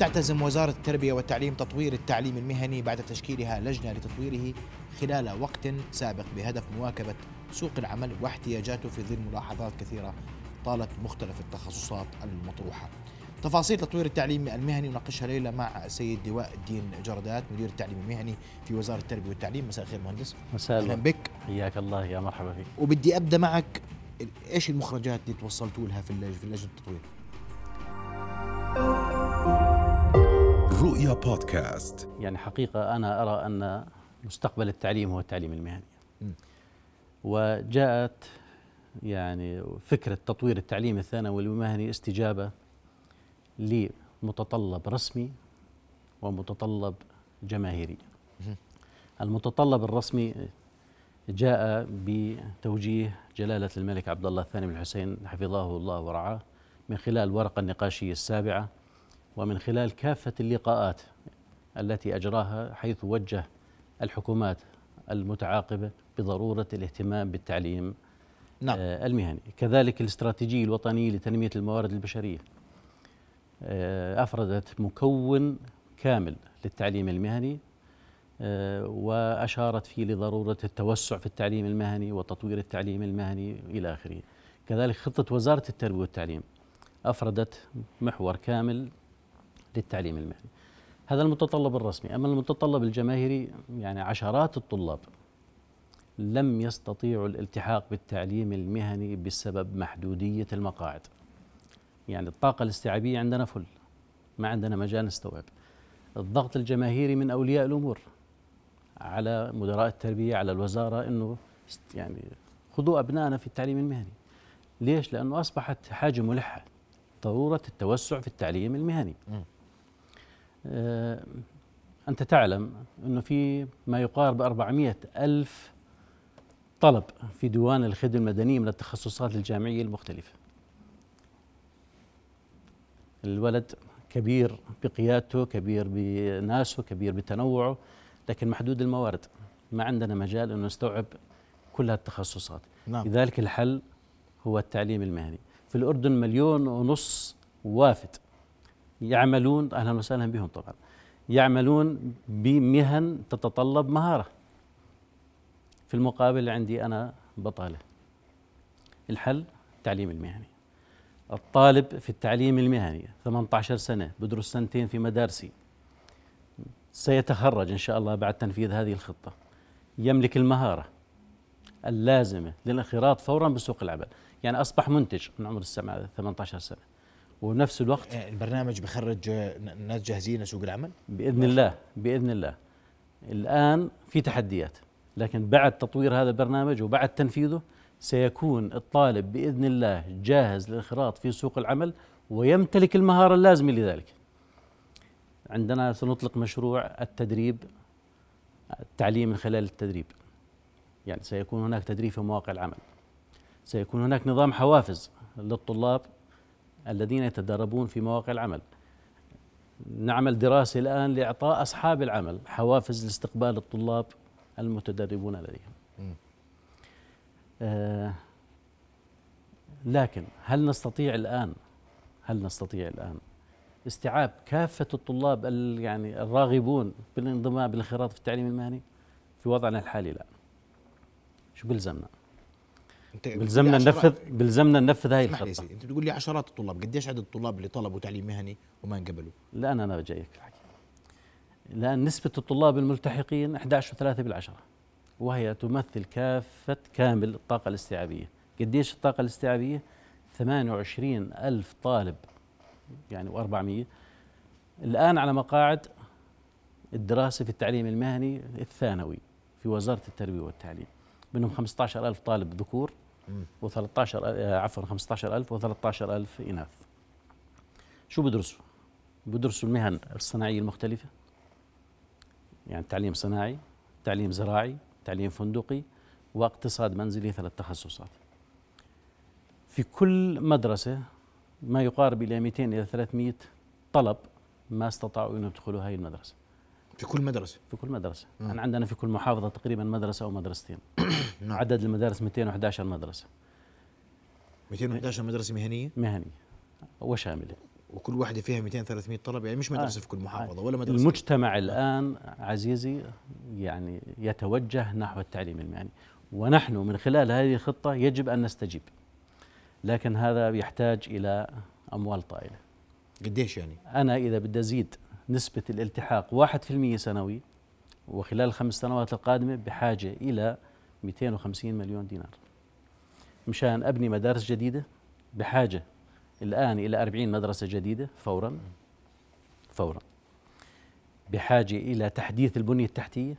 تعتزم وزارة التربية والتعليم تطوير التعليم المهني بعد تشكيلها لجنة لتطويره خلال وقت سابق بهدف مواكبة سوق العمل واحتياجاته في ظل ملاحظات كثيرة طالت مختلف التخصصات المطروحة. تفاصيل تطوير التعليم المهني نناقشها ليلة مع السيد لواء الدين جردات مدير التعليم المهني في وزارة التربية والتعليم. مساء الخير مهندس. مساء أهلا بك. حياك الله. يا مرحبا فيك. وبدي أبدأ معك إيش المخرجات اللي توصلتوا لها في اللجنة التطوير؟ رؤيا بودكاست يعني حقيقة أنا أرى أن مستقبل التعليم هو التعليم المهني. وجاءت يعني فكرة تطوير التعليم الثانوي والمهني استجابة لمتطلب رسمي ومتطلب جماهيري. المتطلب الرسمي جاء بتوجيه جلالة الملك عبد الله الثاني بن الحسين حفظه الله ورعاه من خلال الورقة النقاشية السابعة ومن خلال كافة اللقاءات التي أجراها حيث وجه الحكومات المتعاقبة بضرورة الاهتمام بالتعليم نعم. آه، المهني. كذلك الاستراتيجية الوطنية لتنمية الموارد البشرية آه، أفردت مكون كامل للتعليم المهني آه، وأشارت فيه لضرورة التوسع في التعليم المهني وتطوير التعليم المهني إلى آخره. كذلك خطة وزارة التربية والتعليم أفردت محور كامل للتعليم المهني. هذا المتطلب الرسمي. أما المتطلب الجماهيري يعني عشرات الطلاب لم يستطيعوا الالتحاق بالتعليم المهني بسبب محدودية المقاعد. يعني الطاقة الاستيعابية عندنا فل ما عندنا مجال نستوعب. الضغط الجماهيري من أولياء الأمور على مدراء التربية على الوزارة أنه يعني خذوا أبنائنا في التعليم المهني. ليش؟ لأنه أصبحت حاجة ملحة ضرورة التوسع في التعليم المهني. مم. آه، أنت تعلم أنه في ما يقارب 400 ألف طلب في ديوان الخدمة المدنية من التخصصات الجامعية المختلفة. الولد كبير بقيادته كبير بناسه كبير بتنوعه لكن محدود الموارد. ما عندنا مجال أنه نستوعب كل هالتخصصات. نعم. لذلك الحل هو التعليم المهني. في الأردن مليون ونص وافد. يعملون أهلا وسهلا بهم طبعا يعملون بمهن تتطلب مهارة. في المقابل عندي أنا بطالة. الحل التعليم المهني. الطالب في التعليم المهني 18 سنة بدرس سنتين في مدارسي. سيتخرج إن شاء الله بعد تنفيذ هذه الخطة. يملك المهارة اللازمة للانخراط فورا بسوق العمل. يعني أصبح منتج من عمر السبعة 18 سنة. وبنفس الوقت آه، البرنامج بخرج آه، ناس جاهزين لسوق العمل بإذن الله بإذن الله الآن في تحديات لكن بعد تطوير هذا البرنامج وبعد تنفيذه سيكون الطالب بإذن الله جاهز للانخراط في سوق العمل ويمتلك المهارة اللازمة لذلك. عندنا سنطلق مشروع التدريب التعليم من خلال التدريب. يعني سيكون هناك تدريب في مواقع العمل. سيكون هناك نظام حوافز للطلاب الذين يتدربون في مواقع العمل. نعمل دراسة الآن لإعطاء أصحاب العمل حوافز لاستقبال الطلاب المتدربون لديهم. آه لكن هل نستطيع الآن هل نستطيع الآن استيعاب كافة الطلاب ال- يعني الراغبون بالانضمام بالانخراط في التعليم المهني في وضعنا الحالي لا شو بلزمنا بلزمنا ننفذ بلزمنا ننفذ هاي اسمح لي الخطة. سيدي انت بتقول لي عشرات الطلاب قديش عدد الطلاب اللي طلبوا تعليم مهني وما انقبلوا؟ الآن أنا جايك في الحكي لأن نسبة الطلاب الملتحقين 11.3 بالعشرة وهي تمثل كافة كامل الطاقة الاستيعابية. قديش الطاقة الاستيعابية؟ 28 ألف طالب يعني و400 الآن على مقاعد الدراسة في التعليم المهني الثانوي في وزارة التربية والتعليم. منهم 15 ألف طالب ذكور مم. و13 عفوا 15 ألف و13 ألف إناث شو بدرسوا؟ بدرسوا المهن الصناعية المختلفة يعني تعليم صناعي تعليم زراعي تعليم فندقي واقتصاد منزلي ثلاث تخصصات في كل مدرسة ما يقارب إلى 200 إلى 300 طلب ما استطاعوا أن يدخلوا هاي المدرسة في كل مدرسة. في كل مدرسة. مم. عندنا في كل محافظة تقريبا مدرسة أو مدرستين. نعم. عدد المدارس 211 مدرسة. 211 مدرسة مهنية؟ مهنية. وشاملة. وكل واحدة فيها 200 300 طلب يعني مش مدرسة آه. في كل محافظة ولا مدرسة. المجتمع الآن عزيزي يعني يتوجه نحو التعليم المهني. ونحن من خلال هذه الخطة يجب أن نستجيب. لكن هذا يحتاج إلى أموال طائلة. قديش يعني؟ أنا إذا بدي أزيد نسبة الالتحاق 1% سنوي وخلال الخمس سنوات القادمة بحاجة إلى 250 مليون دينار. مشان أبني مدارس جديدة بحاجة الآن إلى 40 مدرسة جديدة فورا فورا. بحاجة إلى تحديث البنية التحتية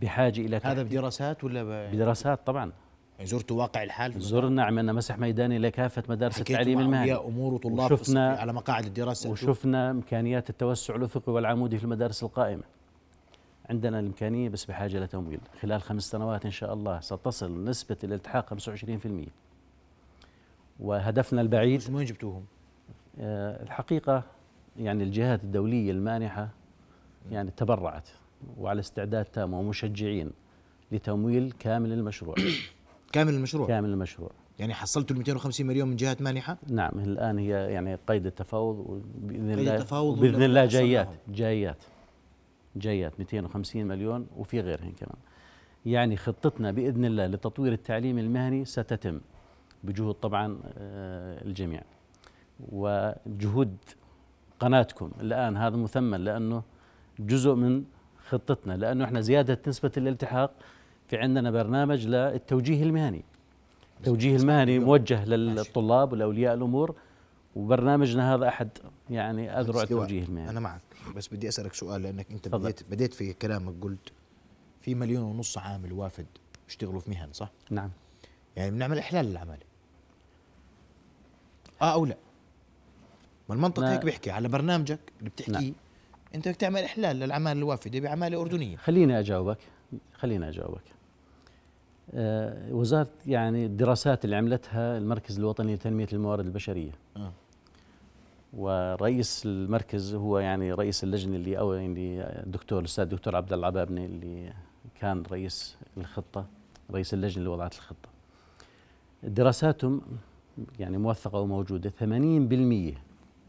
بحاجة إلى هذا بدراسات ولا ب... بدراسات طبعا. يعني زرتوا واقع الحال زرنا عملنا مسح ميداني لكافة مدارس التعليم المهني. أمور وطلاب وشفنا على مقاعد الدراسة. وشفنا إمكانيات التوسع الأفقي والعمودي في المدارس القائمة. عندنا الإمكانية بس بحاجة لتمويل خلال خمس سنوات إن شاء الله ستصل نسبة الالتحاق 25% وهدفنا البعيد من وين جبتوهم؟ آه، الحقيقة يعني الجهات الدولية المانحة يعني تبرعت وعلى استعداد تام ومشجعين لتمويل كامل المشروع. كامل المشروع كامل المشروع يعني حصلتوا ال 250 مليون من جهات مانحة؟ نعم الآن هي يعني قيد التفاوض وبإذن قيد الله التفاوض ولا الله؟ جايات جايات جايات 250 مليون وفي غيرهم كمان يعني خطتنا بإذن الله لتطوير التعليم المهني ستتم بجهود طبعا آه، الجميع وجهود قناتكم الآن هذا مثمن لأنه جزء من خطتنا لأنه إحنا زيادة نسبة الالتحاق في عندنا برنامج للتوجيه المهني التوجيه المهني موجه للطلاب ولأولياء الأمور وبرنامجنا هذا أحد يعني استواء. التوجيه المهني أنا معك بس بدي أسألك سؤال أنت تفضل. بديت بديت في كلامك قلت في مليون ونص عامل وافد بيشتغلوا في مهن صح؟ نعم يعني بنعمل إحلال للعمالة آه أو لا ما المنطق. هيك بيحكي على برنامجك اللي بتحكيه نعم. أنت بدك تعمل إحلال للعمالة الوافدة بعمالة أردنية خليني أجاوبك خليني أجاوبك آه، وزارة يعني الدراسات اللي عملتها المركز الوطني لتنمية الموارد البشرية. آه. ورئيس المركز هو يعني رئيس اللجنة اللي أو اللي الدكتور الأستاذ الدكتور عبد الله العبابني اللي كان رئيس الخطة رئيس اللجنة اللي وضعت الخطة. دراساتهم يعني موثقة وموجودة. 80%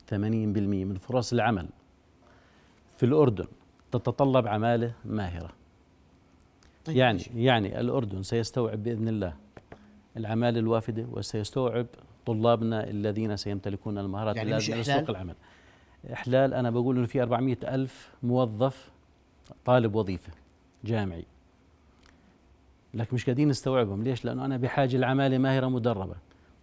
80% من فرص العمل في الأردن تتطلب عمالة ماهرة. طيب يعني ماشي. يعني الأردن سيستوعب بإذن الله العمالة الوافدة وسيستوعب طلابنا الذين سيمتلكون المهارات يعني اللازمة؟ لسوق العمل إحلال أنا بقول إنه في 400 ألف موظف طالب وظيفة جامعي لكن مش قادرين نستوعبهم ليش؟ لأنه أنا بحاجة لعمالة ماهرة مدربة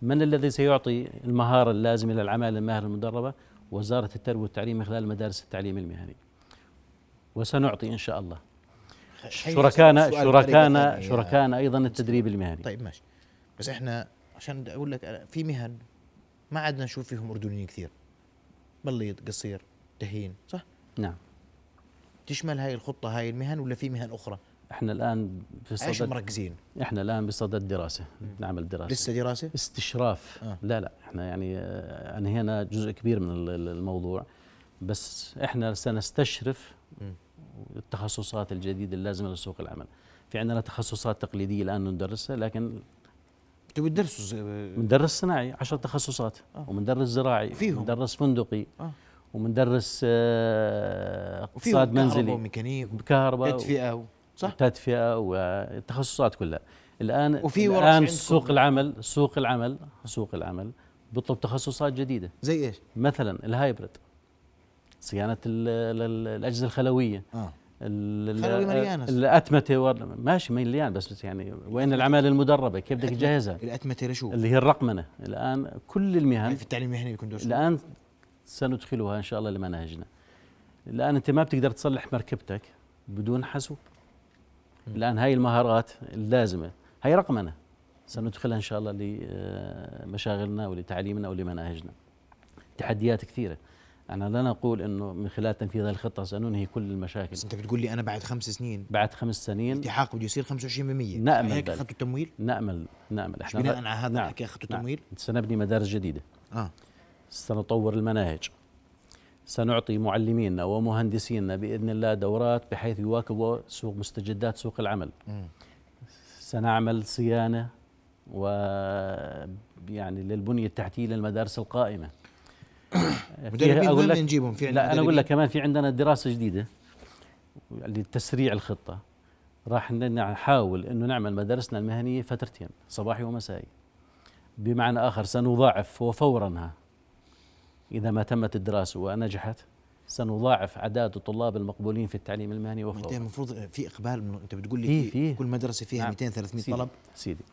من الذي سيعطي المهارة اللازمة للعمالة الماهرة المدربة؟ وزارة التربية والتعليم من خلال مدارس التعليم المهني وسنعطي إن شاء الله شركائنا شركائنا. شركائنا أيضا التدريب المهني. طيب ماشي. بس إحنا عشان أقول لك في مهن ما عدنا نشوف فيهم أردنيين كثير. بليط قصير تهين صح؟ نعم. تشمل هاي الخطة هاي المهن ولا في مهن أخرى؟ إحنا الآن إيش بصدد مركزين. إحنا الآن بصدد دراسة نعمل دراسة. لسه دراسة؟ استشراف. آه. لا لا إحنا يعني آه، أنهينا جزء كبير من ال- ال- الموضوع. بس إحنا سنستشرف مم. التخصصات الجديدة اللازمة لسوق العمل في عندنا تخصصات تقليدية الآن ندرسها لكن أنتوا بتدرسوا مندرس صناعي عشر تخصصات آه. ومندرس زراعي فيهم. ومندرس فندقي آه. ومندرس آه، اقتصاد منزلي وميكانيك بكهرباء وتدفئه و- صح تدفئه والتخصصات كلها الآن وفي الآن. سوق العمل سوق العمل سوق العمل بيطلب تخصصات جديدة زي إيش مثلا الهايبرد صيانة ال- ال- ال- الأجهزة الخلوية. آه. ال- ال- خلوي مليانة. الأتمتة ماشي مليان بس يعني وين العماله المدربة؟ كيف بدك تجهزها؟ الأتمتة لشو؟ اللي هي الرقمنة. الآن كل المهن في التعليم المهني تدرسوه؟ الآن سندخلها إن شاء الله لمناهجنا الآن أنت ما بتقدر تصلح مركبتك بدون حاسوب. الآن هاي المهارات اللازمة. هاي رقمنة. سندخلها إن شاء الله لمشاغلنا ولتعليمنا ولمناهجنا. تحديات كثيرة. أنا لا نقول إنه من خلال تنفيذ هذه الخطة سننهي كل المشاكل. بس أنت بتقول لي أنا بعد خمس سنين. بعد خمس سنين. التحاق بده يصير 25% نأمل هيك ذلك. اخذتوا التمويل نأمل نأمل. مش بناء على هذا نعم. الحكي اخذتوا نعم. تمويل؟ سنبني مدارس جديدة. آه. سنطور المناهج. سنعطي معلمينا ومهندسينا بإذن الله دورات بحيث يواكبوا سوق مستجدات سوق العمل. مم. سنعمل صيانة و يعني للبنية التحتية للمدارس القائمة. مدربين أقول وين لك نجيبهم في عندنا لا أنا أقول؟ لك كمان في عندنا دراسة جديدة لتسريع الخطة. راح نحاول إنه نعمل مدارسنا المهنية فترتين صباحي ومسائي. بمعنى آخر سنضاعف وفورا إذا ما تمت الدراسة ونجحت سنضاعف أعداد الطلاب المقبولين في التعليم المهني انت وفورا المفروض في إقبال من أنت بتقول لي في- في, في. كل مدرسة فيها نعم. 200 300 سيدي. طلب؟ سيدي.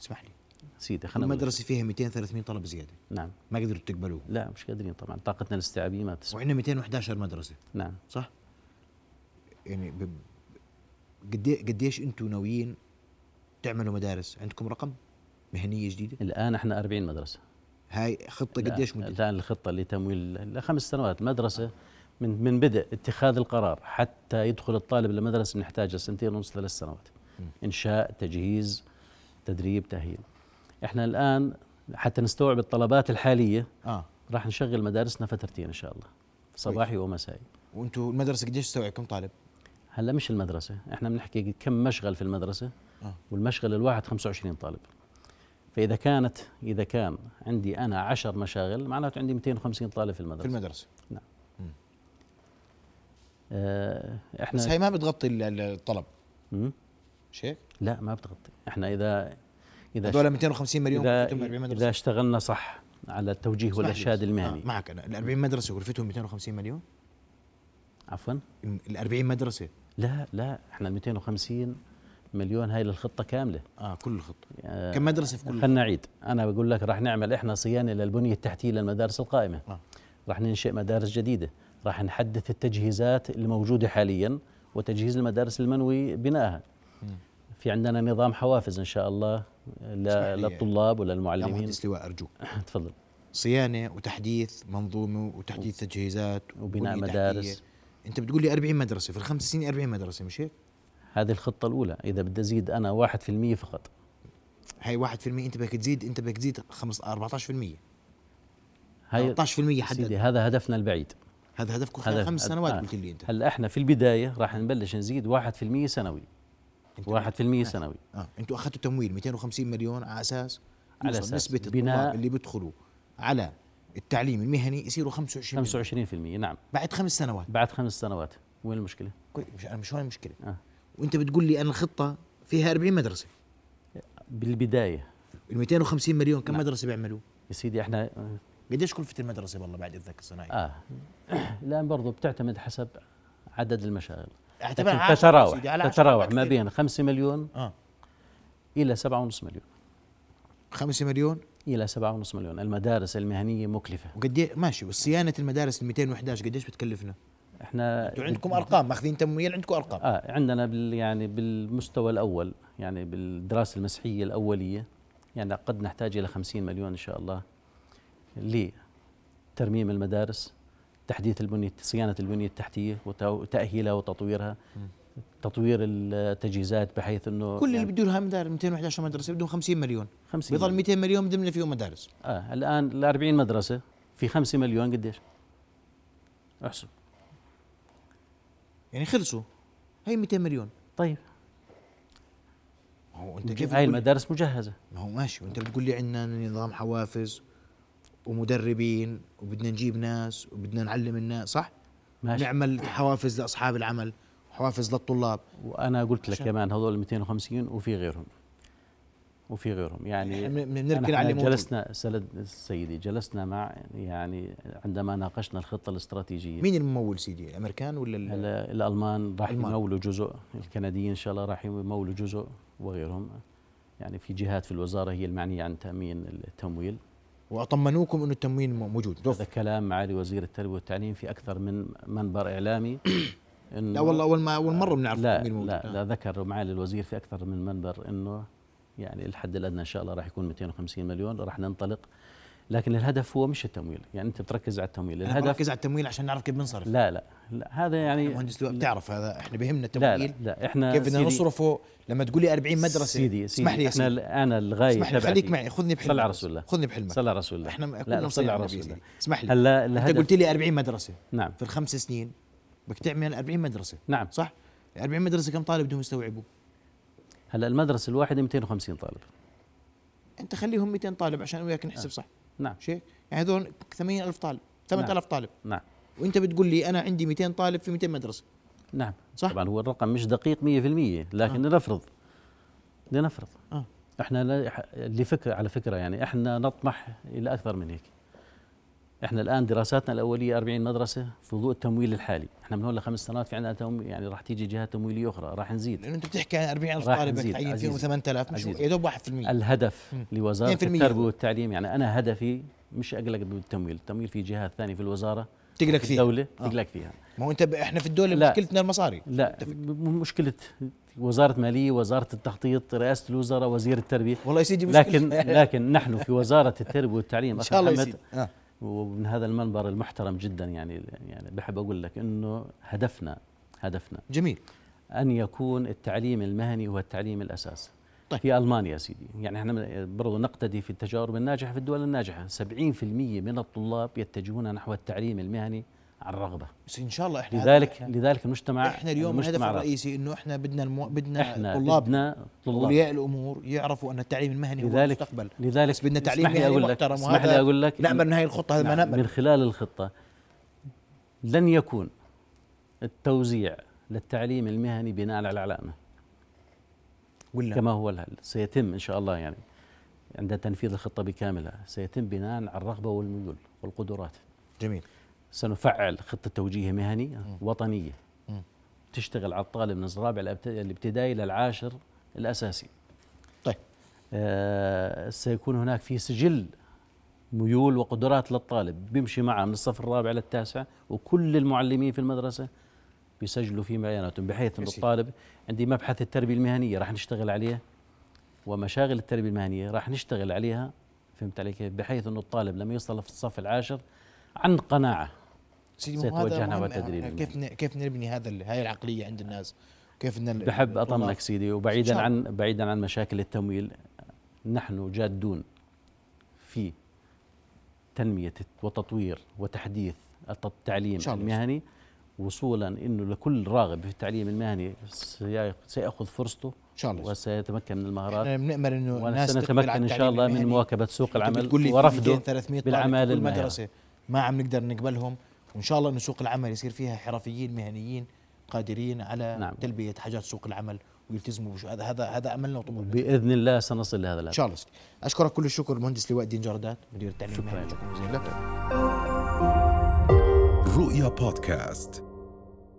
اسمح لي. سيدي خلينا نقول. مدرسه فيها 200 300 طلب زيادة. نعم. ما قدروا تقبلوه. لا مش قادرين طبعا. طاقتنا الاستيعابية ما تسمح. وعندنا 211 مدرسة. نعم. صح؟ يعني ب... قد قديش أنتم ناويين تعملوا مدارس؟ عندكم رقم؟ مهنية جديدة؟ الآن إحنا 40 مدرسة. هاي خطة قديش مدتها الآن الخطة لتمويل لخمس سنوات. المدرسة من من بدء اتخاذ القرار حتى يدخل الطالب المدرسة بنحتاج سنتين ونص ثلاث سنوات. إنشاء تجهيز تدريب تأهيل. إحنا الآن حتى نستوعب الطلبات الحالية آه. راح نشغل مدارسنا فترتين إن شاء الله صباحي ومسائي. وأنتم المدرسة قديش تستوعب؟ كم طالب؟ هلأ مش المدرسة إحنا بنحكي كم مشغل في المدرسة آه. والمشغل الواحد 25 طالب. فإذا كانت إذا كان عندي أنا 10 مشاغل معناته عندي 250 طالب في المدرسة. في المدرسة. آه إحنا بس هاي ما بتغطي ال- ال- الطلب. مم؟ مش هيك؟ لا ما بتغطي. إحنا إذا إذا هذول 250 مليون اذا, غرفتهم 40 مدرسة. إذا اشتغلنا صح على التوجيه والإرشاد بس. المهني. آه معك. أنا ال 40 مدرسه غرفتهم 250 مليون؟ عفوا؟ ال 40 مدرسة. لا لا إحنا 250 مليون هاي للخطة كاملة. آه كل الخطه آه، كم مدرسة في كل خلينا نعيد. أنا بقول لك راح نعمل إحنا صيانة للبنية التحتية للمدارس القائمة. آه. راح ننشئ مدارس جديدة. راح نحدث التجهيزات الموجودة حاليا وتجهيز المدارس المنوي بنائها في عندنا نظام حوافز إن شاء الله. للطلاب وللمعلمين مهندس لواء ارجوك تفضل. صيانة وتحديث منظومة وتحديث تجهيزات وبناء مدارس. أنت بتقول لي 40 مدرسة في الخمس سنين 40 مدرسة مش هيك؟ هذه الخطة الأولى إذا بدي أزيد أنا 1% فقط. هاي 1% أنت بدك تزيد أنت بدك تزيد 5 14% هاي 13% سيدي حدد. هذا هدفنا البعيد. هذا هدفكم خلال خمس سنوات آه. قلت لي أنت. هلا إحنا في البداية راح نبلش نزيد 1% سنوي. 1% سنوي آه أنتوا أخذتوا تمويل 250 مليون على أساس على أساس نسبة بناء- الطلاب اللي بيدخلوا على التعليم المهني يصيروا 25 مليون. 25% نعم بعد خمس سنوات بعد خمس سنوات وين المشكلة؟ مش أنا مش هون المشكلة آه. وأنت بتقول لي أنا الخطة فيها 40 مدرسة بالبداية ال 250 مليون كم نعم. مدرسة بيعملوا؟ يا سيدي إحنا قديش كلفة المدرسة والله بعد اذنك الصناعي؟ آه الآن برضه بتعتمد حسب عدد المشاغل اعتبر لكن 10 تتراوح سيدي، على 10 تتراوح ما. بين 5 مليون آه. إلى 7.5 مليون. 5 مليون؟ إلى 7.5 مليون. المدارس المهنية مكلفة. وقد إيه- ماشي وصيانه المدارس ال 211 قديش بتكلفنا؟ إحنا أنتوا عندكم أرقام ماخذين تمويل عندكم أرقام. آه عندنا بال يعني بالمستوى الأول يعني بالدراسة المسحيه الأولية يعني قد نحتاج إلى 50 مليون إن شاء الله لترميم المدارس. تحديث البنيه صيانة البنية التحتية وتو- وتأهيلها وتطويرها. تطوير التجهيزات بحيث إنه كل اللي يعني بده لها مدارس 211 مدرسة بدهم 50 مليون. 50 بيضل مليون. 200 مليون ضمن فيهم مدارس. آه الآن ال 40 مدرسة في 5 مليون قديش؟ احسب. يعني خلصوا. هي 200 مليون. طيب. هو أنت كيف هاي المدارس مجهزة. ما هو ماشي. وأنت بتقول لي عندنا نظام حوافز ومدربين وبدنا نجيب ناس وبدنا نعلم الناس صح؟ ماشي. نعمل حوافز لأصحاب العمل حوافز للطلاب. وأنا قلت لك كمان هذول 250 وفي غيرهم. وفي غيرهم. يعني بنركن على. جلسنا سلد سيدي جلسنا مع يعني عندما ناقشنا الخطة الاستراتيجية. مين الممول سيدي الامريكان ولا ال- الألمان؟ راح. يمولوا جزء الكنديين إن شاء الله راح يمولوا جزء وغيرهم. يعني في جهات في الوزارة هي المعنية عن تأمين التمويل. وطمنوكم إنه التموين مو- موجود هذا. كلام معالي وزير التربية والتعليم في أكثر من منبر إعلامي إنه لا والله أول ما أول مرة بنعرف لا التموين موجود لا, آه. لا ذكر معالي الوزير في أكثر من منبر إنه يعني الحد الأدنى إن شاء الله راح يكون 250 مليون راح ننطلق لكن الهدف هو مش التمويل. يعني أنت بتركز على التمويل. الهدف بركز على التمويل عشان نعرف كيف بنصرف. لا لا لا هذا يعني مهندس لواء بتعرف هذا إحنا بهمنا لا التمويل. لا, لا إحنا كيف بدنا سيدي- نصرفه؟ لما تقول لي 40 مدرسة. سيدي اسمح لي إحنا سيدي. أنا الغاية اسمح لي خليك معي خذني بحلمك. صلى على. رسول الله. خذني بحلمك. صلى على رسول الله. إحنا لا، كلنا صلى على رسول الله. سيدي. اسمح لي. هلا أنت قلت لي 40 مدرسة. نعم. في الخمس سنين بدك تعمل 40 مدرسة. نعم. صح؟ 40 مدرسة كم طالب بدهم يستوعبوا؟ هلا المدرسة الواحدة 250 طالب. أنت خليهم 200 طالب عشان وياك نحسب آه. صح. نعم. شيء؟ يعني هذول 80000 طالب 8000 طالب. نعم. وأنت بتقول لي أنا عندي 200 طالب في 200 مدرسة. نعم. صح. طبعا هو الرقم مش دقيق 100% لكن آه. لنفرض لنفرض آه. إحنا لفكرة على فكرة يعني إحنا نطمح إلى أكثر من هيك. إحنا الآن دراساتنا الأولية 40 مدرسة في ضوء التمويل الحالي إحنا من هون لخمس سنوات في عندنا تمويل يعني راح تيجي جهات تمويلية أخرى راح نزيد لأنه أنت بتحكي عن 40000 راح طالب تعين فيهم عزيزي. 8000 مش. يا دوب 1% الهدف. لوزارة 2% التربية والتعليم يعني أنا هدفي مش أقلق بالتمويل التمويل في جهات ثانية في الوزارة تقلق في فيها الدولة آه. تقلق فيها ما هو أنت ب... إحنا في الدولة لا. مشكلتنا المصاري لا متفق. مشكلة وزارة مالية وزارة التخطيط رئاسة الوزراء وزير التربية والله يا سيدي مشكلة. لكن لكن نحن في وزارة التربية والتعليم إن شاء الله يا سيدي آه. ومن هذا المنبر المحترم جدا يعني يعني بحب أقول لك إنه هدفنا هدفنا جميل. أن يكون التعليم المهني هو التعليم الأساس. طيب. في ألمانيا يا سيدي يعني إحنا برضو نقتدي في التجارب الناجحة في الدول الناجحة. 70% من الطلاب يتجهون نحو التعليم المهني عن رغبه بس إن شاء الله إحنا لذلك إحنا, لذلك المجتمع إحنا اليوم الهدف الرئيسي إنه إحنا بدنا المو... بدنا إحنا طلاب. بدنا طلاب. أولياء الأمور يعرفوا أن التعليم المهني هو لذلك المستقبل. لذلك بس بدنا تعليم اسمح لي مهني أقول لك محترم اسمح لي أقول لك نامل من هاي الخطة هذا ما نعم، من نامل خلال الخطة لن يكون التوزيع للتعليم المهني بناء على العلامة. ولا؟ كما هو الحال سيتم إن شاء الله يعني عند تنفيذ الخطة بكاملها. سيتم بناء على الرغبة والميول والقدرات. جميل. سنفعل خطة توجيه مهني وطنية. تشتغل على الطالب من الرابع الابت- الابتدائي للعاشر الأساسي. طيب. آه، سيكون هناك في سجل ميول وقدرات للطالب. بيمشي معه من الصف الرابع للتاسع وكل المعلمين في المدرسة بيسجلوا في بياناتهم بحيث أن. الطالب عندي مبحث التربية المهنية راح نشتغل عليه ومشاغل التربية المهنية راح نشتغل عليها فهمت علي كيف؟ بحيث أنه الطالب لما يوصل في الصف العاشر عن قناعة. سيدي ما هو هذا سيتوجه نحو مهم. التدريب كيف ن... كيف نبني هذا هاي العقلية عند الناس؟ كيف بحب أطمنك سيدي وبعيدا عن بعيدا عن مشاكل التمويل نحن جادون في تنمية وتطوير وتحديث التعليم. المهني وصولا إنه لكل راغب في التعليم المهني سي- سيأخذ فرصته إن شاء الله. وسيتمكن من المهارات. إحنا بنأمل إنه الناس على إن شاء الله من المهني. مواكبة سوق العمل ورفضه 200 300 ما عم نقدر نقبلهم وإن شاء الله إنه سوق العمل يصير فيها حرفيين مهنيين قادرين على نعم. تلبية حاجات سوق العمل ويلتزموا بشو. هذا هذا هذا أملنا وطموحنا. بإذن الله سنصل لهذا إن الهدف شاء الله. أشكرك كل الشكر المهندس لواء الدين جردات مدير التعليم شكراً. لك رؤيا بودكاست.